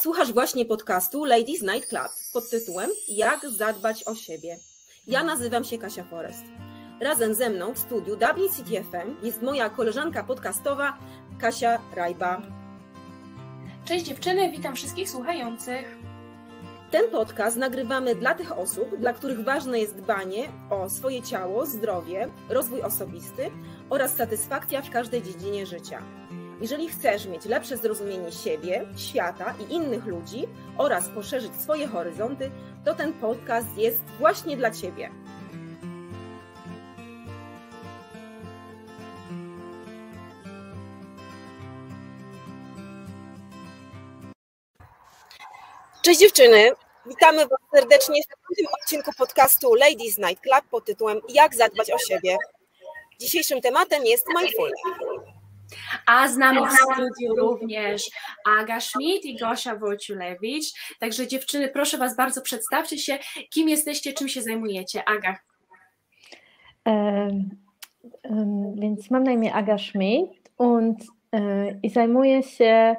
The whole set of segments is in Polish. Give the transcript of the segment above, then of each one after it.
Słuchasz właśnie podcastu Ladies Night Club pod tytułem Jak zadbać o siebie. Ja nazywam się Kasia Forest. Razem ze mną w studiu Dublin City FM jest moja koleżanka podcastowa Kasia Rajba. Cześć dziewczyny, witam wszystkich słuchających. Ten podcast nagrywamy dla tych osób, dla których ważne jest dbanie o swoje ciało, zdrowie, rozwój osobisty oraz satysfakcja w każdej dziedzinie życia. Jeżeli chcesz mieć lepsze zrozumienie siebie, świata i innych ludzi oraz poszerzyć swoje horyzonty, to ten podcast jest właśnie dla Ciebie. Cześć dziewczyny, witamy Was serdecznie w tym odcinku podcastu Ladies Night Club pod tytułem Jak zadbać o siebie. Dzisiejszym tematem jest mindfulness. A z nami w studiu również Aga Schmidt i Gosia Wojciulewicz. Także dziewczyny, proszę Was bardzo, przedstawcie się, kim jesteście, czym się zajmujecie. Aga. Um, więc mam na imię Aga Schmidt und, e, i zajmuję się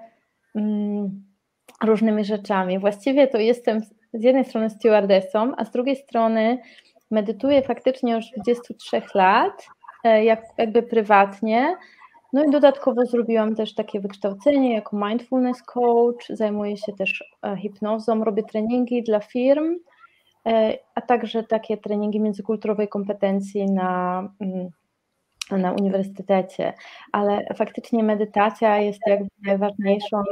um, różnymi rzeczami. Właściwie to jestem z jednej strony stewardessą, a z drugiej strony medytuję faktycznie już 23 lat, e, jak, jakby prywatnie, no i dodatkowo zrobiłam też takie wykształcenie jako mindfulness coach, zajmuję się też e, hipnozą, robię treningi dla firm, e, a także takie treningi międzykulturowej kompetencji na, mm, na uniwersytecie. Ale faktycznie medytacja jest jakby najważniejszą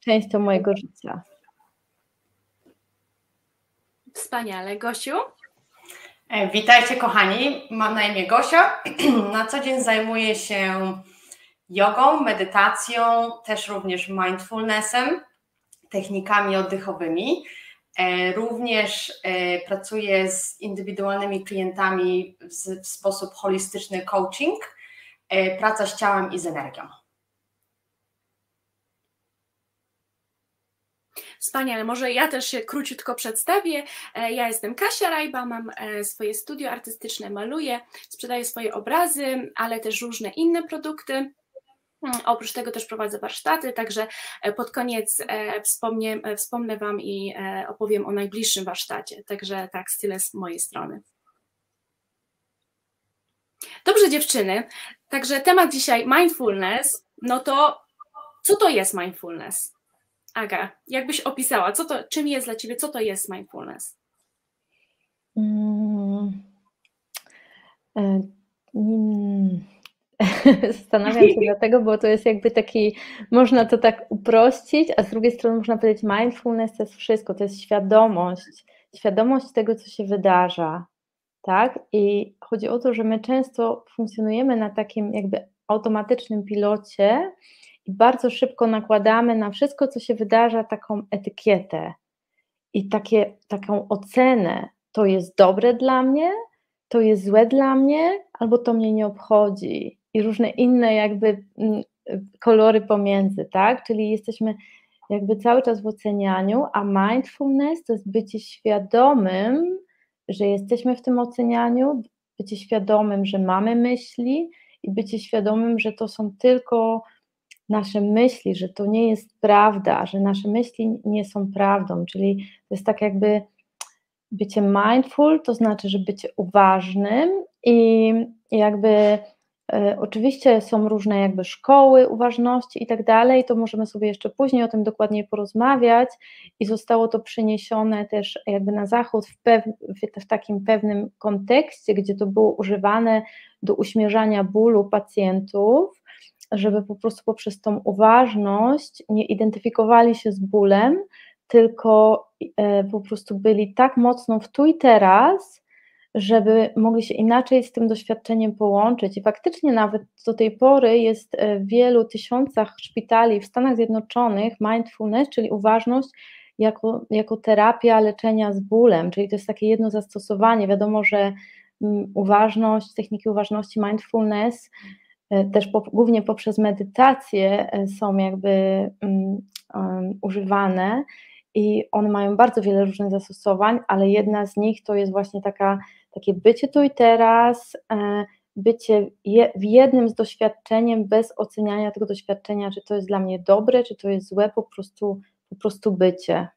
częścią mojego życia. Wspaniale. Gosiu? E, witajcie kochani, mam na imię Gosia. Na co dzień zajmuję się jogą, medytacją, też również mindfulnessem, technikami oddechowymi. E, również e, pracuję z indywidualnymi klientami w sposób holistyczny coaching, e, praca z ciałem i z energią. Wspaniale, może ja też się króciutko przedstawię. Ja jestem Kasia Rajba, mam swoje studio artystyczne, maluję, sprzedaję swoje obrazy, ale też różne inne produkty. Mm, oprócz tego też prowadzę warsztaty, także e, pod koniec e, wspomnę, e, wspomnę Wam i opowiem o najbliższym warsztacie. Także tak, tyle z mojej strony. Dobrze, dziewczyny. Także temat dzisiaj mindfulness. No to co to jest mindfulness? Aga, jakbyś opisała, co to, czym jest dla Ciebie, co to jest mindfulness? Mm. Mm. Zastanawiam się dlatego, bo to jest jakby taki, można to tak uprościć, a z drugiej strony można powiedzieć, mindfulness to jest wszystko, to jest świadomość, świadomość tego, co się wydarza, tak? I chodzi o to, że my często funkcjonujemy na takim jakby automatycznym pilocie i bardzo szybko nakładamy na wszystko, co się wydarza, taką etykietę i takie, taką ocenę, to jest dobre dla mnie, to jest złe dla mnie, albo to mnie nie obchodzi i różne inne jakby mm, kolory pomiędzy, tak? Czyli jesteśmy jakby cały czas w ocenianiu, a mindfulness to jest bycie świadomym, że jesteśmy w tym ocenianiu, bycie świadomym, że mamy myśli i bycie świadomym, że to są tylko nasze myśli, że to nie jest prawda, że nasze myśli nie są prawdą, czyli to jest tak jakby bycie mindful, to znaczy, że bycie uważnym i jakby oczywiście są różne jakby szkoły uważności i tak dalej, to możemy sobie jeszcze później o tym dokładniej porozmawiać i zostało to przeniesione też jakby na zachód w, pew, w takim pewnym kontekście, gdzie to było używane do uśmierzania bólu pacjentów, żeby po prostu poprzez tą uważność nie identyfikowali się z bólem, tylko e, po prostu byli tak mocno w tu i teraz, żeby mogli się inaczej z tym doświadczeniem połączyć. I faktycznie nawet do tej pory jest e, w wielu tysiącach szpitali w Stanach Zjednoczonych mindfulness, czyli uważność jako, jako terapia leczenia z bólem, czyli to jest takie jedno zastosowanie. Wiadomo, że mm, uważność, techniki uważności, mindfulness e, też po, głównie poprzez medytację e, są jakby um, um, używane i one mają bardzo wiele różnych zastosowań, ale jedna z nich to jest właśnie taka takie bycie tu i teraz, e, bycie w jednym z doświadczeniem bez oceniania tego doświadczenia, czy to jest dla mnie dobre, czy to jest złe, po prostu, po prostu bycie.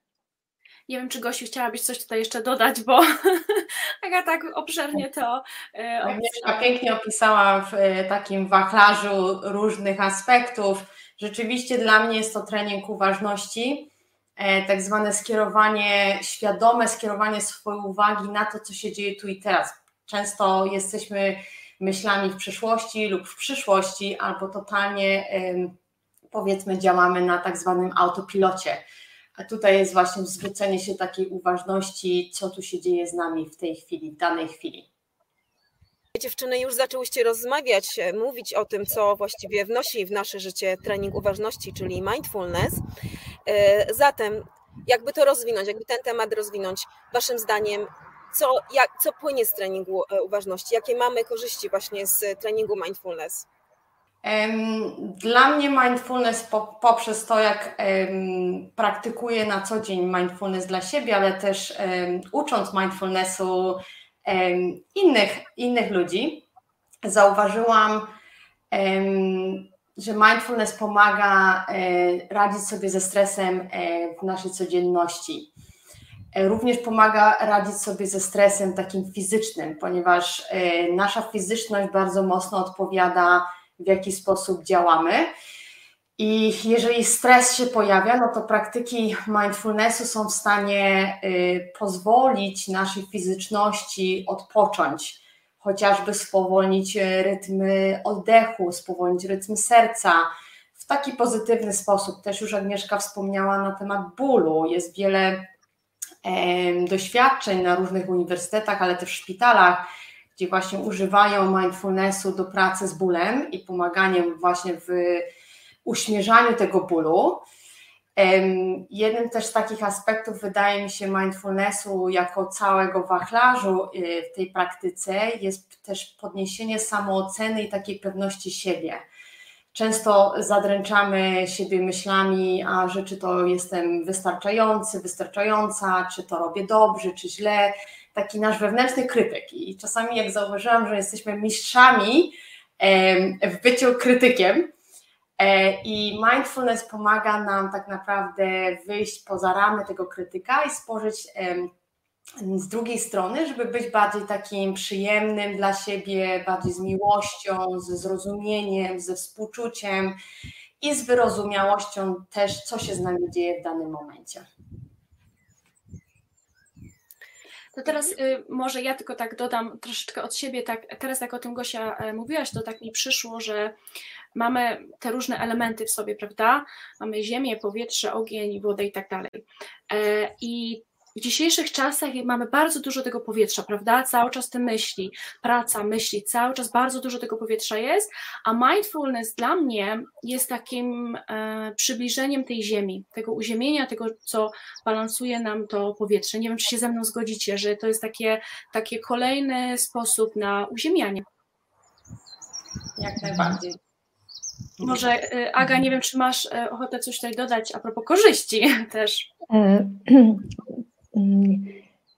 Nie wiem, czy Gosiu chciałabyś coś tutaj jeszcze dodać, bo Aga tak obszernie to e, Agnieszka pięknie opisała w e, takim wachlarzu różnych aspektów. Rzeczywiście dla mnie jest to trening uważności, tak zwane skierowanie, świadome skierowanie swojej uwagi na to, co się dzieje tu i teraz. Często jesteśmy myślami w przeszłości lub w przyszłości, albo totalnie powiedzmy działamy na tak zwanym autopilocie a tutaj jest właśnie zwrócenie się takiej uważności, co tu się dzieje z nami w tej chwili, w danej chwili. Dziewczyny już zaczęłyście rozmawiać, e, mówić o tym, co właściwie wnosi w nasze życie trening uważności, czyli mindfulness. E, zatem, jakby to rozwinąć, jakby ten temat rozwinąć, Waszym zdaniem, co, jak, co płynie z treningu e, uważności? Jakie mamy korzyści właśnie z treningu mindfulness? Dla mnie mindfulness poprzez to, jak praktykuję na co dzień mindfulness dla siebie, ale też ucząc mindfulnessu innych, innych ludzi, zauważyłam, że mindfulness pomaga e, radzić sobie ze stresem e, w naszej codzienności. E, również pomaga radzić sobie ze stresem takim fizycznym, ponieważ nasza fizyczność bardzo mocno odpowiada w jaki sposób działamy. I jeżeli stres się pojawia, no to praktyki mindfulnessu są w stanie pozwolić naszej fizyczności odpocząć, chociażby spowolnić y, rytmy oddechu, spowolnić rytm serca w taki pozytywny sposób. Też już Agnieszka wspomniała na temat bólu. Jest wiele doświadczeń na różnych uniwersytetach, ale też w szpitalach, gdzie właśnie używają mindfulnessu do pracy z bólem i pomaganiem właśnie w uśmierzaniu tego bólu. Jednym też z takich aspektów wydaje mi się mindfulnessu jako całego wachlarzu y, w tej praktyce jest też podniesienie samooceny i takiej pewności siebie. Często zadręczamy siebie myślami, a że czy to jestem wystarczający, wystarczająca, czy to robię dobrze, czy źle, taki nasz wewnętrzny krytyk. I czasami, jak zauważyłam, że jesteśmy mistrzami w byciu krytykiem, i mindfulness pomaga nam tak naprawdę wyjść poza ramy tego krytyka i spojrzeć z drugiej strony, żeby być bardziej takim przyjemnym dla siebie, bardziej z miłością, ze zrozumieniem, ze współczuciem i z wyrozumiałością też, co się z nami dzieje w danym momencie. To teraz y, może ja tylko tak dodam troszeczkę od siebie, tak teraz jak o tym Gosia e, mówiłaś, to tak mi przyszło, że mamy te różne elementy w sobie, prawda? Mamy ziemię, powietrze, ogień, wodę i tak dalej. E, I w dzisiejszych czasach mamy bardzo dużo tego powietrza, prawda? Cały czas te myśli, praca, myśli, cały czas bardzo dużo tego powietrza jest, a mindfulness dla mnie jest takim e, przybliżeniem tej ziemi, tego uziemienia, tego, co balansuje nam to powietrze. Nie wiem, czy się ze mną zgodzicie, że to jest takie, takie kolejny sposób na uziemianie. Jak najbardziej. Może e, Aga, nie wiem, czy masz e, ochotę coś tutaj dodać a propos korzyści też. E, Mm,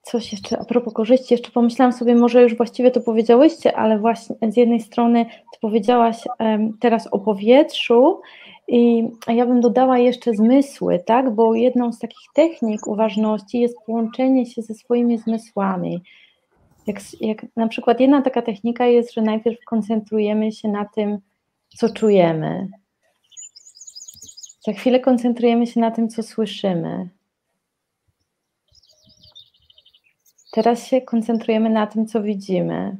coś jeszcze a propos korzyści, jeszcze pomyślałam sobie, może już właściwie to powiedziałyście, ale właśnie z jednej strony to powiedziałaś teraz o powietrzu, i ja bym dodała jeszcze zmysły, tak? Bo jedną z takich technik uważności jest połączenie się ze swoimi zmysłami. Jak, jak na przykład jedna taka technika jest, że najpierw koncentrujemy się na tym, co czujemy. Za chwilę koncentrujemy się na tym, co słyszymy. Teraz się koncentrujemy na tym, co widzimy.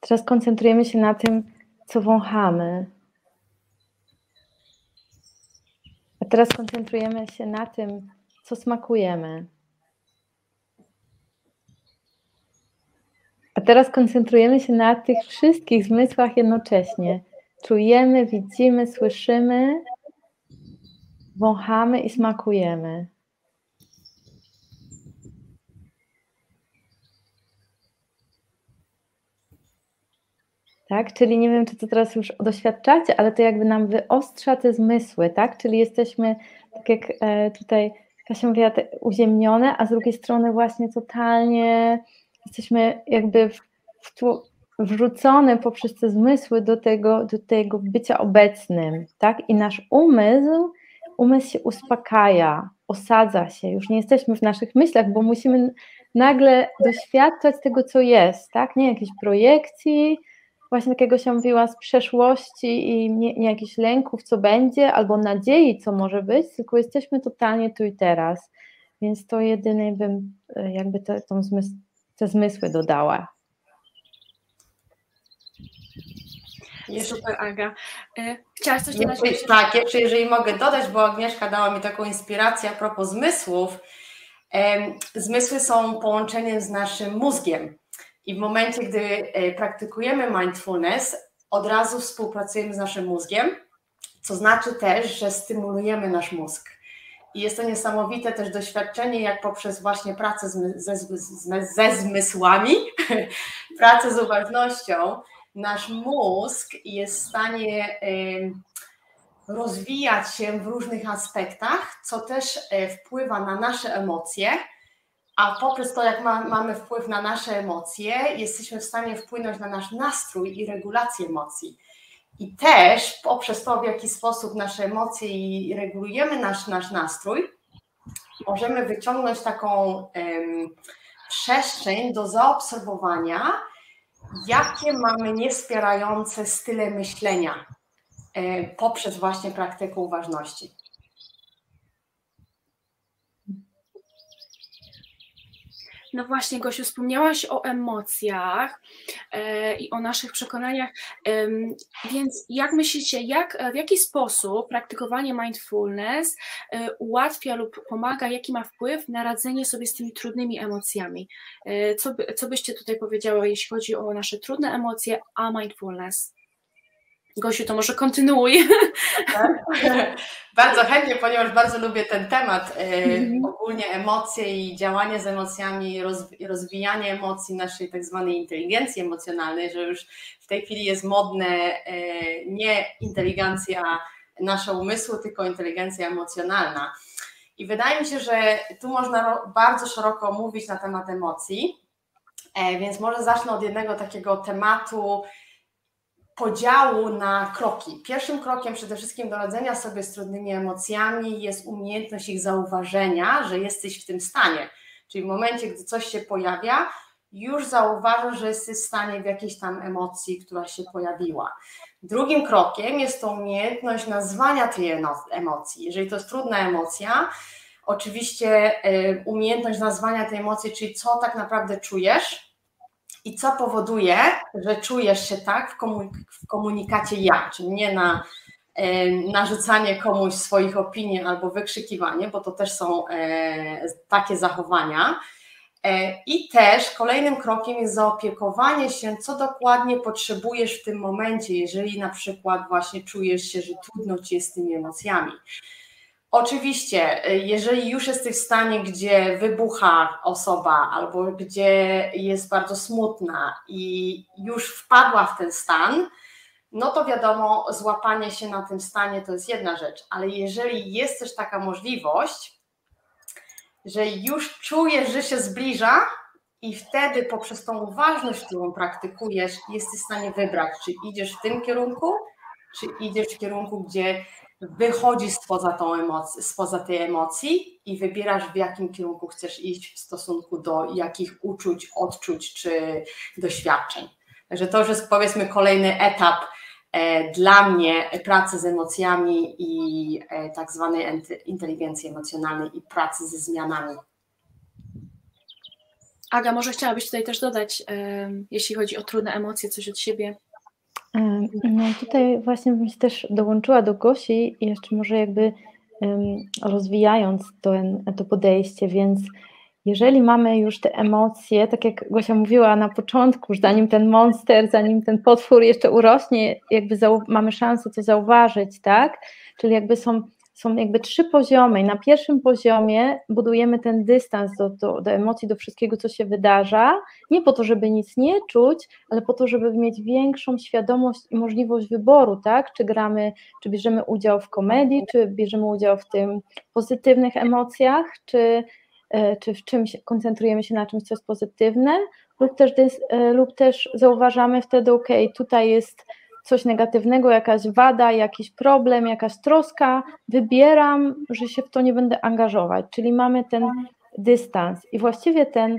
Teraz koncentrujemy się na tym, co wąchamy. A teraz koncentrujemy się na tym, co smakujemy. Teraz koncentrujemy się na tych wszystkich zmysłach jednocześnie. Czujemy, widzimy, słyszymy, wąchamy i smakujemy. tak? Czyli nie wiem, czy to teraz już doświadczacie, ale to jakby nam wyostrza te zmysły, tak? Czyli jesteśmy, tak jak e, tutaj Kasia mówiła, uziemnione, a z drugiej strony właśnie totalnie jesteśmy jakby w, w, wrzucone poprzez te zmysły do tego, do tego bycia obecnym, tak? I nasz umysł, umysł się uspokaja, osadza się, już nie jesteśmy w naszych myślach, bo musimy nagle doświadczać tego, co jest, tak? Nie jakiejś projekcji, właśnie takiego się mówiła z przeszłości i nie, nie jakichś lęków, co będzie, albo nadziei, co może być, tylko jesteśmy totalnie tu i teraz. Więc to jedynie bym e, jakby te, tą zmysł, te zmysły dodała. Super, Aga. E, chciałaś coś dodać? tak, jeszcze jeżeli mogę dodać, bo Agnieszka dała mi taką inspirację a propos zmysłów. Zmysły są połączeniem z naszym mózgiem. I w momencie, gdy e, praktykujemy mindfulness, od razu współpracujemy z naszym mózgiem, co znaczy też, że stymulujemy nasz mózg. I jest to niesamowite też doświadczenie, jak poprzez właśnie pracę ze, ze, ze zmysłami, pracę z uważnością, nasz mózg jest w stanie rozwijać się w różnych aspektach, co też e, wpływa na nasze emocje, a poprzez to, jak ma, mamy wpływ na nasze emocje, jesteśmy w stanie wpłynąć na nasz nastrój i regulację emocji. I też poprzez to, w jaki sposób nasze emocje i regulujemy nasz, nasz nastrój, możemy wyciągnąć taką um, przestrzeń do zaobserwowania, jakie mamy niespierające style myślenia e, poprzez właśnie praktykę uważności. No właśnie, Gosiu, wspomniałaś o emocjach e, i o naszych przekonaniach, e, więc jak myślicie, jak, w jaki sposób praktykowanie mindfulness e, ułatwia lub pomaga, jaki ma wpływ na radzenie sobie z tymi trudnymi emocjami? E, co, by, co byście tutaj powiedziała, jeśli chodzi o nasze trudne emocje, a mindfulness? Gosiu, to może kontynuuj. Tak? bardzo chętnie, ponieważ bardzo lubię ten temat. Mm. Ogólnie emocje i działanie z emocjami, rozwijanie emocji naszej tak zwanej inteligencji emocjonalnej, że już w tej chwili jest modne e, nie inteligencja naszego umysłu, tylko inteligencja emocjonalna. I wydaje mi się, że tu można bardzo szeroko mówić na temat emocji, e, więc może zacznę od jednego takiego tematu, podziału na kroki. Pierwszym krokiem przede wszystkim do radzenia sobie z trudnymi emocjami jest umiejętność ich zauważenia, że jesteś w tym stanie. Czyli w momencie, gdy coś się pojawia, już zauważasz, że jesteś w stanie w jakiejś tam emocji, która się pojawiła. Drugim krokiem jest to umiejętność nazwania tej emocji. Jeżeli to jest trudna emocja, oczywiście y, umiejętność nazwania tej emocji, czyli co tak naprawdę czujesz, i co powoduje, że czujesz się tak w, komunik- w komunikacie ja, czyli nie na e, narzucanie komuś swoich opinii albo wykrzykiwanie, bo to też są e, takie zachowania. E, I też kolejnym krokiem jest zaopiekowanie się, co dokładnie potrzebujesz w tym momencie, jeżeli na przykład właśnie czujesz się, że trudno ci jest z tymi emocjami. Oczywiście, y, jeżeli już jesteś w stanie, gdzie wybucha osoba albo gdzie jest bardzo smutna i już wpadła w ten stan, no to wiadomo, złapanie się na tym stanie to jest jedna rzecz, ale jeżeli jest też taka możliwość, że już czujesz, że się zbliża, i wtedy poprzez tą uważność, którą praktykujesz, jesteś w stanie wybrać, czy idziesz w tym kierunku, czy idziesz w kierunku, gdzie wychodzi spoza, tą emocji, spoza tej emocji i wybierasz, w jakim kierunku chcesz iść w stosunku do jakich uczuć, odczuć czy doświadczeń. Także to już jest powiedzmy kolejny etap e, dla mnie pracy z emocjami i e, tak zwanej inteligencji emocjonalnej i pracy ze zmianami. Aga, może chciałabyś tutaj też dodać, jeśli chodzi o trudne emocje, coś od siebie? No tutaj właśnie bym się też dołączyła do Gosi i jeszcze może jakby rozwijając to, to podejście, więc jeżeli mamy już te emocje, tak jak Gosia mówiła na początku, że zanim ten monster, zanim ten potwór jeszcze urośnie, jakby mamy szansę to zauważyć, tak? Czyli jakby są są jakby trzy poziomy. Na pierwszym poziomie budujemy ten dystans do, do, do, emocji, do wszystkiego, co się wydarza, nie po to, żeby nic nie czuć, ale po to, żeby mieć większą świadomość i możliwość wyboru, tak? Czy gramy, czy bierzemy udział w komedii, czy bierzemy udział w tym pozytywnych emocjach, czy e, czy w czymś koncentrujemy się na czymś, co jest pozytywne, lub też, e, lub też zauważamy wtedy, ok, tutaj jest coś negatywnego, jakaś wada, jakiś problem, jakaś troska, wybieram, że się w to nie będę angażować, czyli mamy ten dystans i właściwie ten,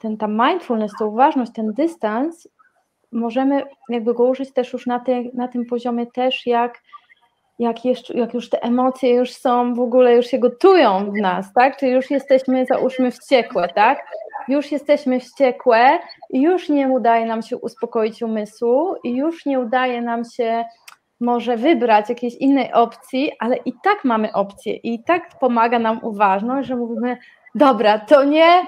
ten ta mindfulness, ta uważność, ten dystans możemy jakby go użyć też już na, na tym poziomie też, jak, jak, jeszcze, jak już te emocje już są w ogóle, już się gotują w nas, tak? Czyli już jesteśmy, załóżmy, wściekłe, tak? Już jesteśmy wściekłe już nie udaje nam się uspokoić umysłu już nie udaje nam się może wybrać jakiejś innej opcji, ale i tak mamy opcję i tak pomaga nam uważność, że mówimy, dobra, to nie,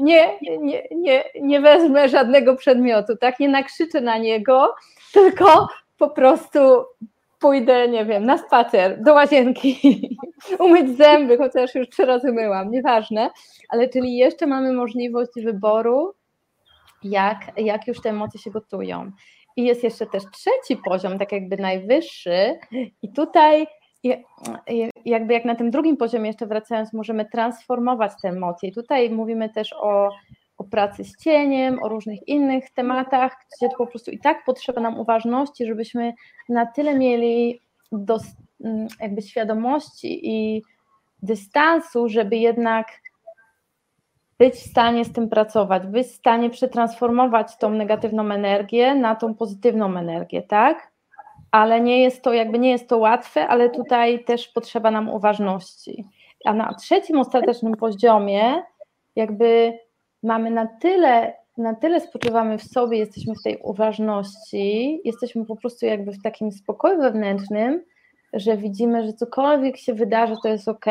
nie, nie, nie, nie wezmę żadnego przedmiotu, tak? Nie nakrzyczę na niego, tylko po prostu pójdę, nie wiem, na spacer, do łazienki, umyć zęby, chociaż już trzy razy myłam, nieważne, ale czyli jeszcze mamy możliwość wyboru, jak, jak już te emocje się gotują. I jest jeszcze też trzeci poziom, tak jakby najwyższy, i tutaj jakby jak na tym drugim poziomie jeszcze wracając, możemy transformować te emocje. I tutaj mówimy też o, pracy z cieniem, o różnych innych tematach, gdzie po prostu i tak potrzeba nam uważności, żebyśmy na tyle mieli mm, jakby świadomości i dystansu, żeby jednak być w stanie z tym pracować, być w stanie przetransformować tą negatywną energię na tą pozytywną energię, tak? ale nie jest to jakby nie jest to łatwe, ale tutaj też potrzeba nam uważności. A na trzecim ostatecznym poziomie jakby mamy na tyle, na tyle spoczywamy w sobie, jesteśmy w tej uważności, jesteśmy po prostu jakby w takim spokoju wewnętrznym, że widzimy, że cokolwiek się wydarzy, to jest ok.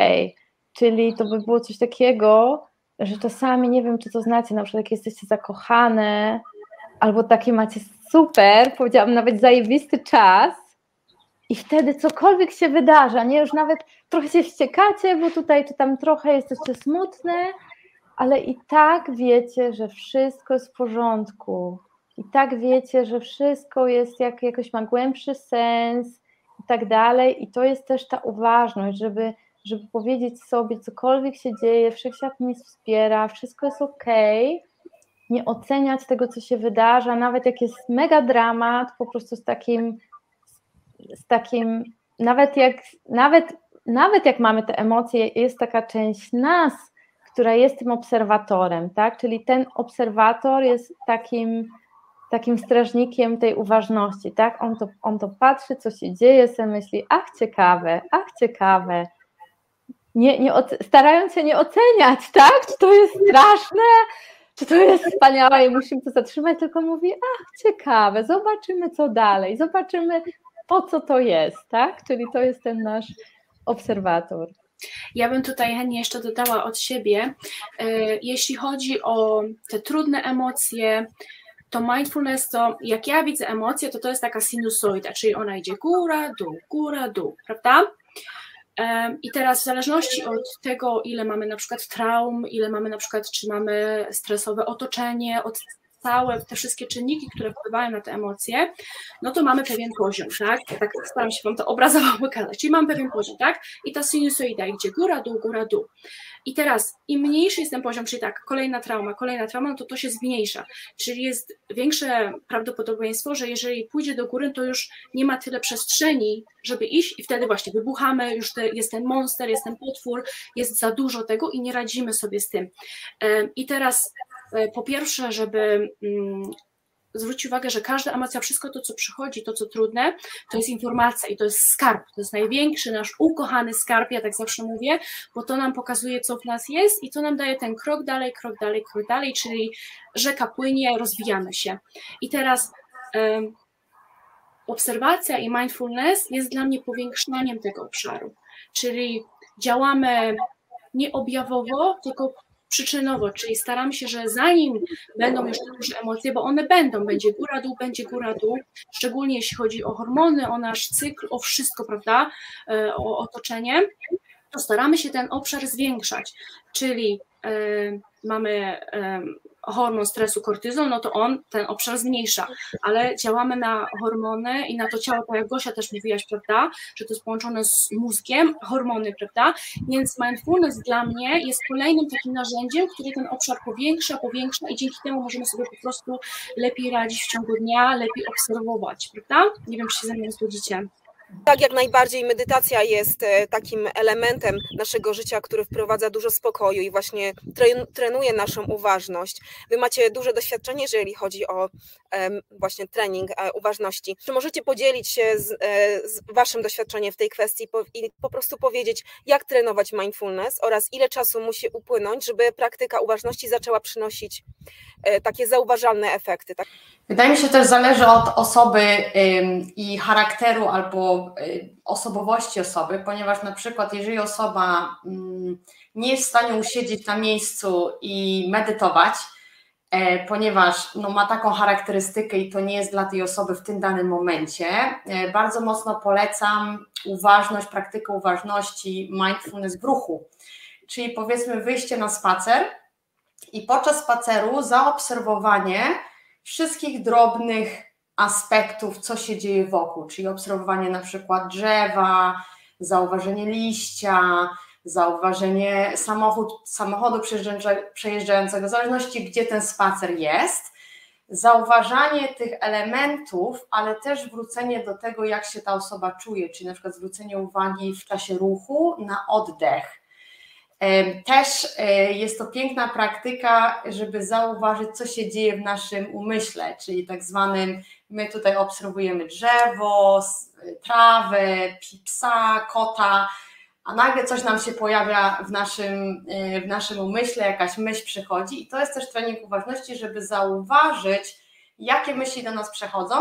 Czyli to by było coś takiego, że czasami nie wiem, czy to znacie, na przykład jak jesteście zakochane, albo takie macie super, powiedziałam nawet zajebisty czas i wtedy cokolwiek się wydarza, nie, już nawet trochę się wściekacie, bo tutaj czy tam trochę jesteście smutne, ale i tak wiecie, że wszystko jest w porządku. I tak wiecie, że wszystko jest, jak, jakoś ma głębszy sens i tak dalej. I to jest też ta uważność, żeby, żeby powiedzieć sobie, cokolwiek się dzieje, wszechświat mnie wspiera, wszystko jest ok nie oceniać tego, co się wydarza, nawet jak jest mega dramat, po prostu z takim, z takim, nawet jak, nawet, nawet jak mamy te emocje, jest taka część nas, która jest tym obserwatorem, tak? Czyli ten obserwator jest takim, takim strażnikiem tej uważności, tak? On to, on to patrzy, co się dzieje, sobie myśli, ach ciekawe, ach ciekawe. Nie, nie, starając się nie oceniać, tak? Czy to jest straszne, czy to jest wspaniałe i musimy to zatrzymać, tylko mówi, ach, ciekawe, zobaczymy co dalej, zobaczymy po co to jest, tak? Czyli to jest ten nasz obserwator. Ja bym tutaj chętnie jeszcze dodała od siebie, e, jeśli chodzi o te trudne emocje, to mindfulness to, jak ja widzę emocje, to to jest taka sinusoida, czyli ona idzie góra, dół, góra, dół, prawda? I teraz w zależności od tego, ile mamy na przykład traum, ile mamy na przykład, czy mamy stresowe otoczenie, od całe te wszystkie czynniki, które wpływają na te emocje, no to mamy pewien poziom, tak? tak staram się Wam to obrazowo pokazać. Czyli mam pewien poziom, tak? I ta sinusoida idzie góra, dół, góra, dół. I teraz im mniejszy jest ten poziom, czyli tak, kolejna trauma, kolejna trauma, no to to się zmniejsza. Czyli jest większe prawdopodobieństwo, że jeżeli pójdzie do góry, to już nie ma tyle przestrzeni, żeby iść i wtedy właśnie wybuchamy, już te, jest ten monster, jest ten potwór, jest za dużo tego i nie radzimy sobie z tym. I teraz po pierwsze, żeby mm, zwrócić uwagę, że każda emocja, wszystko to, co przychodzi, to, co trudne, to jest informacja i to jest skarb. To jest największy nasz ukochany skarb, ja tak zawsze mówię, bo to nam pokazuje, co w nas jest i to nam daje ten krok dalej, krok dalej, krok dalej, czyli rzeka płynie, rozwijamy się. I teraz obserwacja i mindfulness jest dla mnie powiększaniem tego obszaru, czyli działamy nie objawowo, tylko przyczynowo, czyli staramy się, że zanim będą już duże emocje, bo one będą, będzie góra, dół, będzie góra, dół, szczególnie jeśli chodzi o hormony, o nasz cykl, o wszystko, prawda, e, o otoczenie, to staramy się ten obszar zwiększać, czyli e, mamy hormon stresu kortyzol, no to on ten obszar zmniejsza, ale działamy na hormony i na to ciało, tak jak Gosia też mówiłaś, prawda, że to jest połączone z mózgiem, hormony, prawda, więc mindfulness dla mnie jest kolejnym takim narzędziem, który ten obszar powiększa, powiększa i dzięki temu możemy sobie po prostu lepiej radzić w ciągu dnia, lepiej obserwować, prawda? Nie wiem, czy się ze mną zgodzicie. Tak, jak najbardziej medytacja jest e, takim elementem naszego życia, który wprowadza dużo spokoju i właśnie trenuje naszą uważność. Wy macie duże doświadczenie, jeżeli chodzi o właśnie trening e, uważności. Czy możecie podzielić się z, e, z waszym doświadczeniem w tej kwestii i po prostu powiedzieć, jak trenować mindfulness oraz ile czasu musi upłynąć, żeby praktyka uważności zaczęła przynosić takie zauważalne efekty? Tak? Wydaje mi się, też zależy od osoby i charakteru albo y, osobowości osoby, ponieważ na przykład jeżeli osoba nie jest w stanie usiedzieć na miejscu i medytować, e, ponieważ no, ma taką charakterystykę i to nie jest dla tej osoby w tym danym momencie, e, bardzo mocno polecam uważność, praktykę uważności, mindfulness w ruchu. Czyli powiedzmy wyjście na spacer i podczas spaceru zaobserwowanie, wszystkich drobnych aspektów, co się dzieje wokół, czyli obserwowanie na przykład drzewa, zauważenie liścia, zauważenie samochód, samochodu przejeżdżającego, w zależności gdzie ten spacer jest, zauważanie tych elementów, ale też wrócenie do tego, jak się ta osoba czuje, czyli na przykład zwrócenie uwagi w czasie ruchu na oddech też e, jest to piękna praktyka, żeby zauważyć, co się dzieje w naszym umyśle, czyli tak zwanym, my tutaj obserwujemy drzewo, trawę, psa, kota, a nagle coś nam się pojawia w naszym, e, w naszym umyśle, jakaś myśl przychodzi i to jest też trening uważności, żeby zauważyć, jakie myśli do nas przechodzą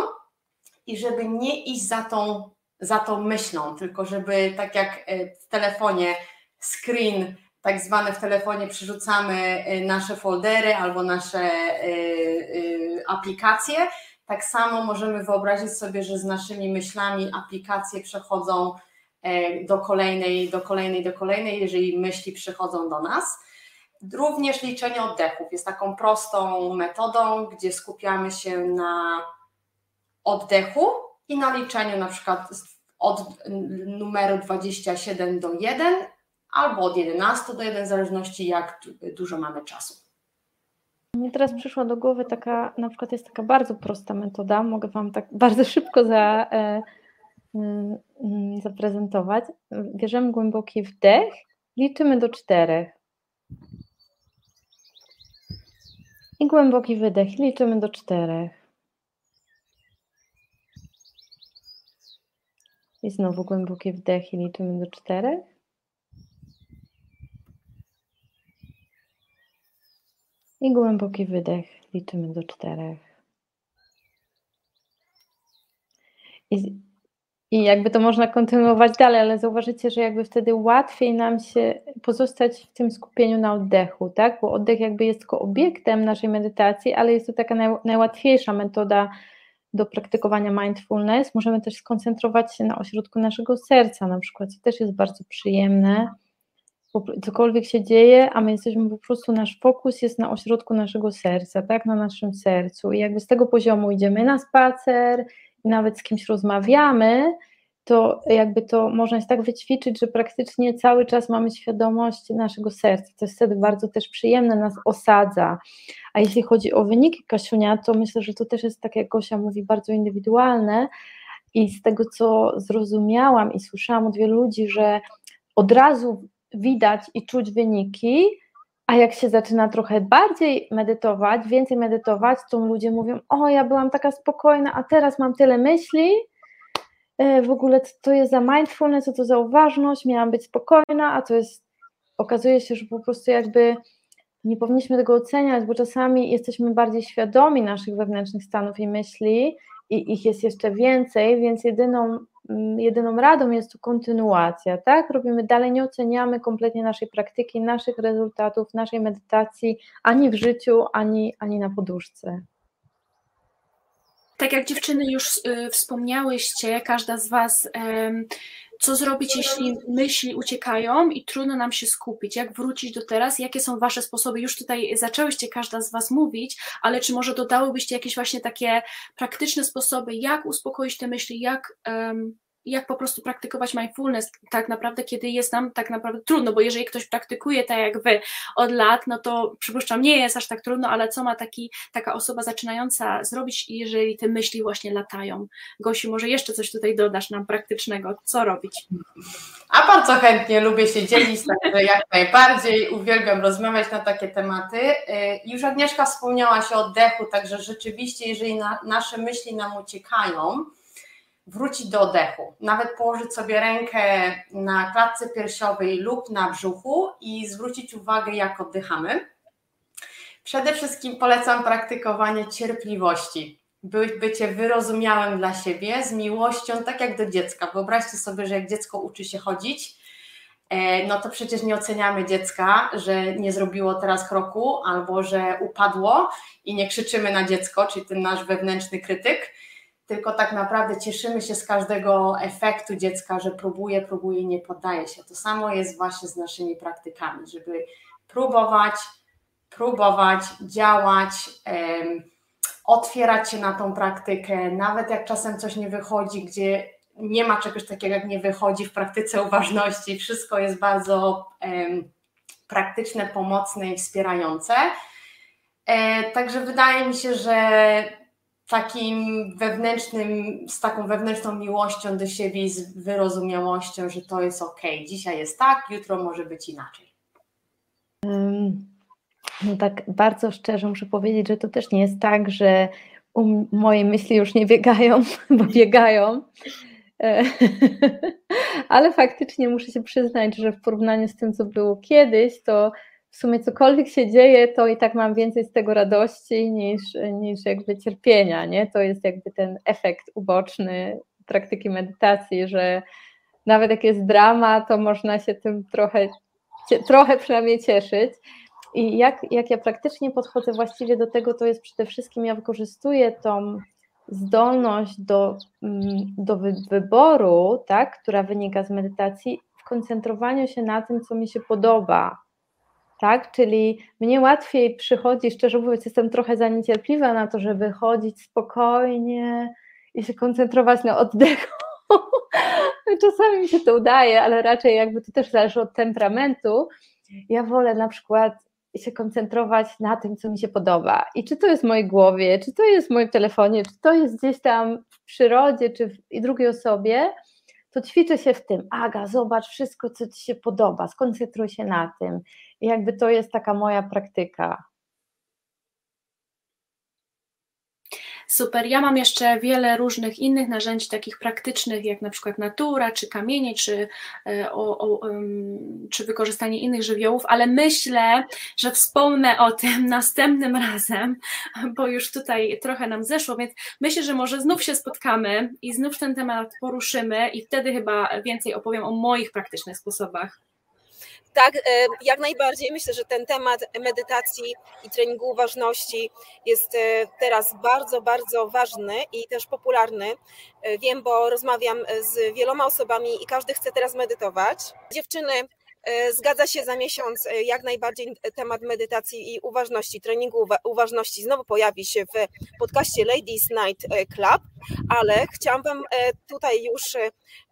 i żeby nie iść za tą, za tą myślą, tylko żeby tak jak e, w telefonie screen tak zwane w telefonie przerzucamy y, nasze foldery albo nasze y, y, aplikacje, tak samo możemy wyobrazić sobie, że z naszymi myślami aplikacje przechodzą e, do kolejnej, do kolejnej, do kolejnej, jeżeli myśli przychodzą do nas. Również liczenie oddechów jest taką prostą metodą, gdzie skupiamy się na oddechu i na liczeniu na przykład od numeru 27 do 1 albo od 11 do 1, w zależności jak dużo mamy czasu. Mnie teraz przyszła do głowy taka, na przykład jest taka bardzo prosta metoda, mogę Wam tak bardzo szybko za, e, mm, zaprezentować. Bierzemy głęboki wdech, liczymy do czterech. I głęboki wydech, liczymy do czterech. I znowu głęboki wdech i liczymy do czterech. I głęboki wydech. Liczymy do czterech. I, I jakby to można kontynuować dalej, ale zauważycie, że jakby wtedy łatwiej nam się pozostać w tym skupieniu na oddechu, tak? Bo oddech jakby jest tylko obiektem naszej medytacji, ale jest to taka naj, najłatwiejsza metoda do praktykowania mindfulness. Możemy też skoncentrować się na ośrodku naszego serca, na przykład, co też jest bardzo przyjemne cokolwiek się dzieje, a my jesteśmy po prostu, nasz fokus jest na ośrodku naszego serca, tak, na naszym sercu. I jakby z tego poziomu idziemy na spacer i nawet z kimś rozmawiamy, to jakby to można jest tak wyćwiczyć, że praktycznie cały czas mamy świadomość naszego serca, to jest wtedy bardzo też przyjemne, nas osadza, a jeśli chodzi o wyniki Kasiunia, to myślę, że to też jest, tak jak Gosia mówi, bardzo indywidualne. I z tego, co zrozumiałam i słyszałam od wielu ludzi, że od razu widać i czuć wyniki, a jak się zaczyna trochę bardziej medytować, więcej medytować, to ludzie mówią: O, ja byłam taka spokojna, a teraz mam tyle myśli. E, w ogóle co to jest za mindfulness, co to za uważność, miałam być spokojna, a to jest, okazuje się, że po prostu jakby nie powinniśmy tego oceniać, bo czasami jesteśmy bardziej świadomi naszych wewnętrznych stanów i myśli i ich jest jeszcze więcej, więc jedyną jedyną radą jest to kontynuacja, tak? Robimy dalej, nie oceniamy kompletnie naszej praktyki, naszych rezultatów, naszej medytacji ani w życiu, ani, ani na poduszce. Tak jak dziewczyny już y, wspomniałyście, każda z Was co zrobić, jeśli myśli uciekają i trudno nam się skupić? Jak wrócić do teraz? Jakie są Wasze sposoby? Już tutaj zaczęłyście każda z Was mówić, ale czy może dodałybyście jakieś właśnie takie praktyczne sposoby, jak uspokoić te myśli, jak um, jak po prostu praktykować mindfulness tak naprawdę, kiedy jest nam tak naprawdę trudno, bo jeżeli ktoś praktykuje tak jak wy od lat, no to przypuszczam, nie jest aż tak trudno, ale co ma taki, taka osoba zaczynająca zrobić, jeżeli te myśli właśnie latają? Gosiu, może jeszcze coś tutaj dodasz nam praktycznego, co robić? A bardzo chętnie lubię się dzielić, także jak najbardziej uwielbiam rozmawiać na takie tematy. Y, już Agnieszka wspomniała się o oddechu, także rzeczywiście, jeżeli na, nasze myśli nam uciekają, wrócić do oddechu. Nawet położyć sobie rękę na klatce piersiowej lub na brzuchu i zwrócić uwagę, jak oddychamy. Przede wszystkim polecam praktykowanie cierpliwości. By, bycie wyrozumiałym dla siebie, z miłością, tak jak do dziecka. Wyobraźcie sobie, że jak dziecko uczy się chodzić, e, no to przecież nie oceniamy dziecka, że nie zrobiło teraz kroku albo że upadło i nie krzyczymy na dziecko, czyli ten nasz wewnętrzny krytyk, tylko tak naprawdę cieszymy się z każdego efektu dziecka, że próbuje, próbuje nie poddaje się. To samo jest właśnie z naszymi praktykami, żeby próbować, próbować, działać, otwierać się na tą praktykę, nawet jak czasem coś nie wychodzi, gdzie nie ma czegoś takiego, jak nie wychodzi w praktyce uważności, wszystko jest bardzo praktyczne, pomocne i wspierające. E, także wydaje mi się, że takim wewnętrznym, z taką wewnętrzną miłością do siebie i z wyrozumiałością, że to jest ok. Dzisiaj jest tak, jutro może być inaczej. No tak bardzo szczerze muszę powiedzieć, że to też nie jest tak, że moje myśli już nie biegają, bo biegają. E, ale faktycznie muszę się przyznać, że w porównaniu z tym, co było kiedyś, to w sumie cokolwiek się dzieje, to i tak mam więcej z tego radości niż, niż jakby cierpienia, nie? To jest jakby ten efekt uboczny praktyki medytacji, że nawet jak jest drama, to można się tym trochę, trochę przynajmniej cieszyć. I jak, jak ja praktycznie podchodzę właściwie do tego, to jest przede wszystkim ja wykorzystuję tą zdolność do, mm, do wyboru, tak, która wynika z medytacji, w koncentrowaniu się na tym, co mi się podoba, tak? Czyli mnie łatwiej przychodzi, szczerze mówiąc, jestem trochę za niecierpliwa na to, żeby chodzić spokojnie i się koncentrować na oddechu. Czasami mi się to udaje, ale raczej jakby to też zależy od temperamentu. Ja wolę na przykład się koncentrować na tym, co mi się podoba. I czy to jest w mojej głowie, czy to jest w moim telefonie, czy to jest gdzieś tam w przyrodzie, czy w drugiej osobie, to ćwiczę się w tym. Aga, zobacz wszystko, co ci się podoba, skoncentruj się na tym. Jakby to jest taka moja praktyka. Super. Ja mam jeszcze wiele różnych innych narzędzi, takich praktycznych, jak na przykład natura, czy kamienie, czy, e, o, o, czy wykorzystanie innych żywiołów, ale myślę, że wspomnę o tym następnym razem, bo już tutaj trochę nam zeszło, więc myślę, że może znów się spotkamy i znów ten temat poruszymy i wtedy chyba więcej opowiem o moich praktycznych sposobach. Tak, e, jak najbardziej. Myślę, że ten temat medytacji i treningu uważności jest e, teraz bardzo, bardzo ważny i też popularny. E, wiem, bo rozmawiam z wieloma osobami i każdy chce teraz medytować. Dziewczyny Zgadza się za miesiąc jak najbardziej temat medytacji i uważności, treningu uważności znowu pojawi się w podcaście Ladies Night Club, ale chciałam Wam tutaj już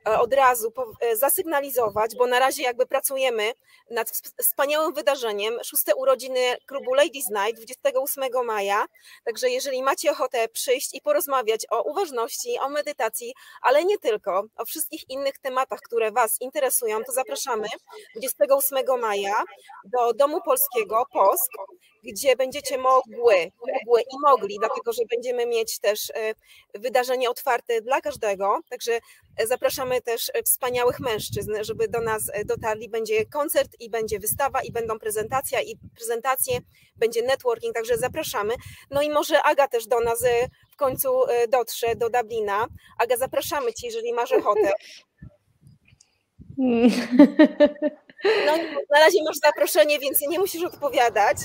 E, od razu e, zasygnalizować, bo na razie jakby pracujemy nad wspaniałym wydarzeniem, szóste urodziny klubu Ladies Night 28 maja, także jeżeli macie ochotę przyjść i porozmawiać o uważności, o medytacji, ale nie tylko, o wszystkich innych tematach, które Was interesują, to zapraszamy 28 maja do Domu Polskiego POSK, gdzie będziecie mogły, mogły i mogli, dlatego że będziemy mieć też e, wydarzenie otwarte dla każdego, także zapraszamy też wspaniałych mężczyzn, żeby do nas dotarli. Będzie koncert i będzie wystawa i będą prezentacja i prezentacje, będzie networking, także zapraszamy. No i może Aga też do nas e, w końcu e, dotrze do Dublina. Aga, zapraszamy Cię, jeżeli masz ochotę. No, na razie masz zaproszenie, więc nie musisz odpowiadać.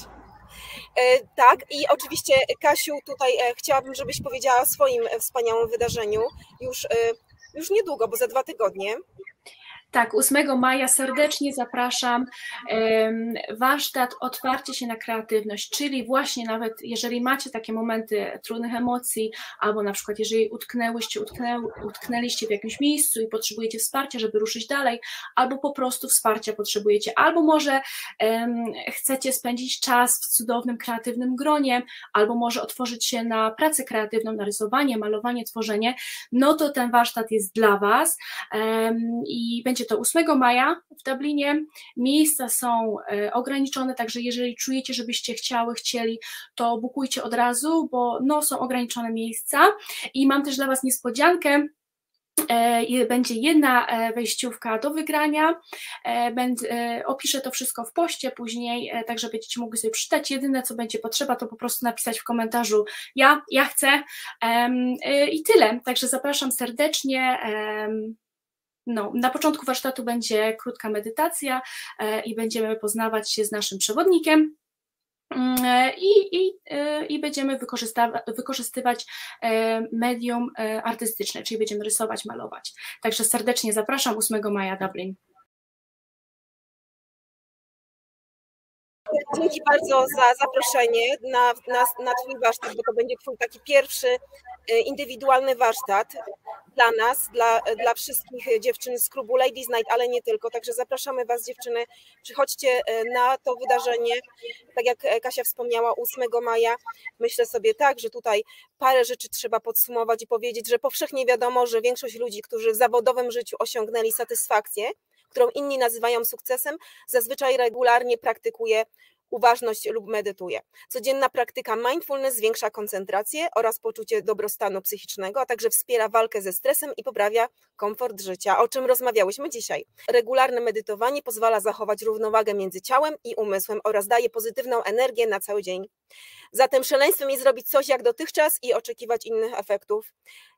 E, tak, i oczywiście Kasiu, tutaj chciałabym, żebyś powiedziała o swoim wspaniałym wydarzeniu już już niedługo, bo za dwa tygodnie. Tak, 8 maja serdecznie zapraszam. Warsztat otwarcie się na kreatywność, czyli właśnie nawet jeżeli macie takie momenty trudnych emocji, albo na przykład jeżeli utknęłyście, utknę, utknęliście w jakimś miejscu i potrzebujecie wsparcia, żeby ruszyć dalej, albo po prostu wsparcia potrzebujecie, albo może um, chcecie spędzić czas w cudownym, kreatywnym gronie, albo może otworzyć się na pracę kreatywną, na rysowanie, malowanie, tworzenie, no to ten warsztat jest dla Was um, i będzie to 8 maja w Dublinie. Miejsca są e, ograniczone, także jeżeli czujecie, żebyście chciały, chcieli, to bukujcie od razu, bo no, są ograniczone miejsca. I mam też dla Was niespodziankę. E, będzie jedna e, wejściówka do wygrania. Opiszę to wszystko w poście później, tak że będziecie mogli sobie przeczytać. Jedyne, co będzie potrzeba, to po prostu napisać w komentarzu ja, ja chcę i tyle. Także zapraszam serdecznie. No, na początku warsztatu będzie krótka medytacja e, i będziemy poznawać się z naszym przewodnikiem. Mm, e, I, i, e, i będziemy wykorzystywać medium artystyczne, czyli będziemy rysować, malować. Także serdecznie zapraszam 8 maja Dublin. Dzięki bardzo za zaproszenie na, na, na Twój warsztat, bo to będzie Twój taki pierwszy indywidualny warsztat dla nas, dla, dla wszystkich dziewczyn z klubu Ladies Night, ale nie tylko. Także zapraszamy Was, dziewczyny, przychodźcie e, na to wydarzenie. Tak jak e, Kasia wspomniała, 8 maja. Myślę sobie tak, że tutaj parę rzeczy trzeba podsumować i powiedzieć, że powszechnie wiadomo, że większość ludzi, którzy w zawodowym życiu osiągnęli satysfakcję, którą inni nazywają sukcesem, zazwyczaj regularnie praktykuje uważność lub medytuje. Codzienna praktyka mindfulness zwiększa koncentrację oraz poczucie dobrostanu psychicznego, a także wspiera walkę ze stresem i poprawia komfort życia, o czym rozmawiałyśmy dzisiaj. Regularne medytowanie pozwala zachować równowagę między ciałem i umysłem oraz daje pozytywną energię na cały dzień. Zatem szaleństwem jest zrobić coś jak dotychczas i oczekiwać innych efektów.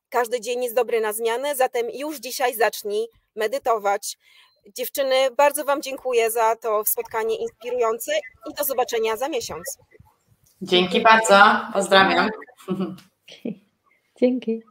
Każdy dzień jest dobry na zmianę, zatem już dzisiaj zacznij medytować, Dziewczyny, bardzo Wam dziękuję za to spotkanie inspirujące i do zobaczenia za miesiąc. Dzięki bardzo, pozdrawiam. Dzięki.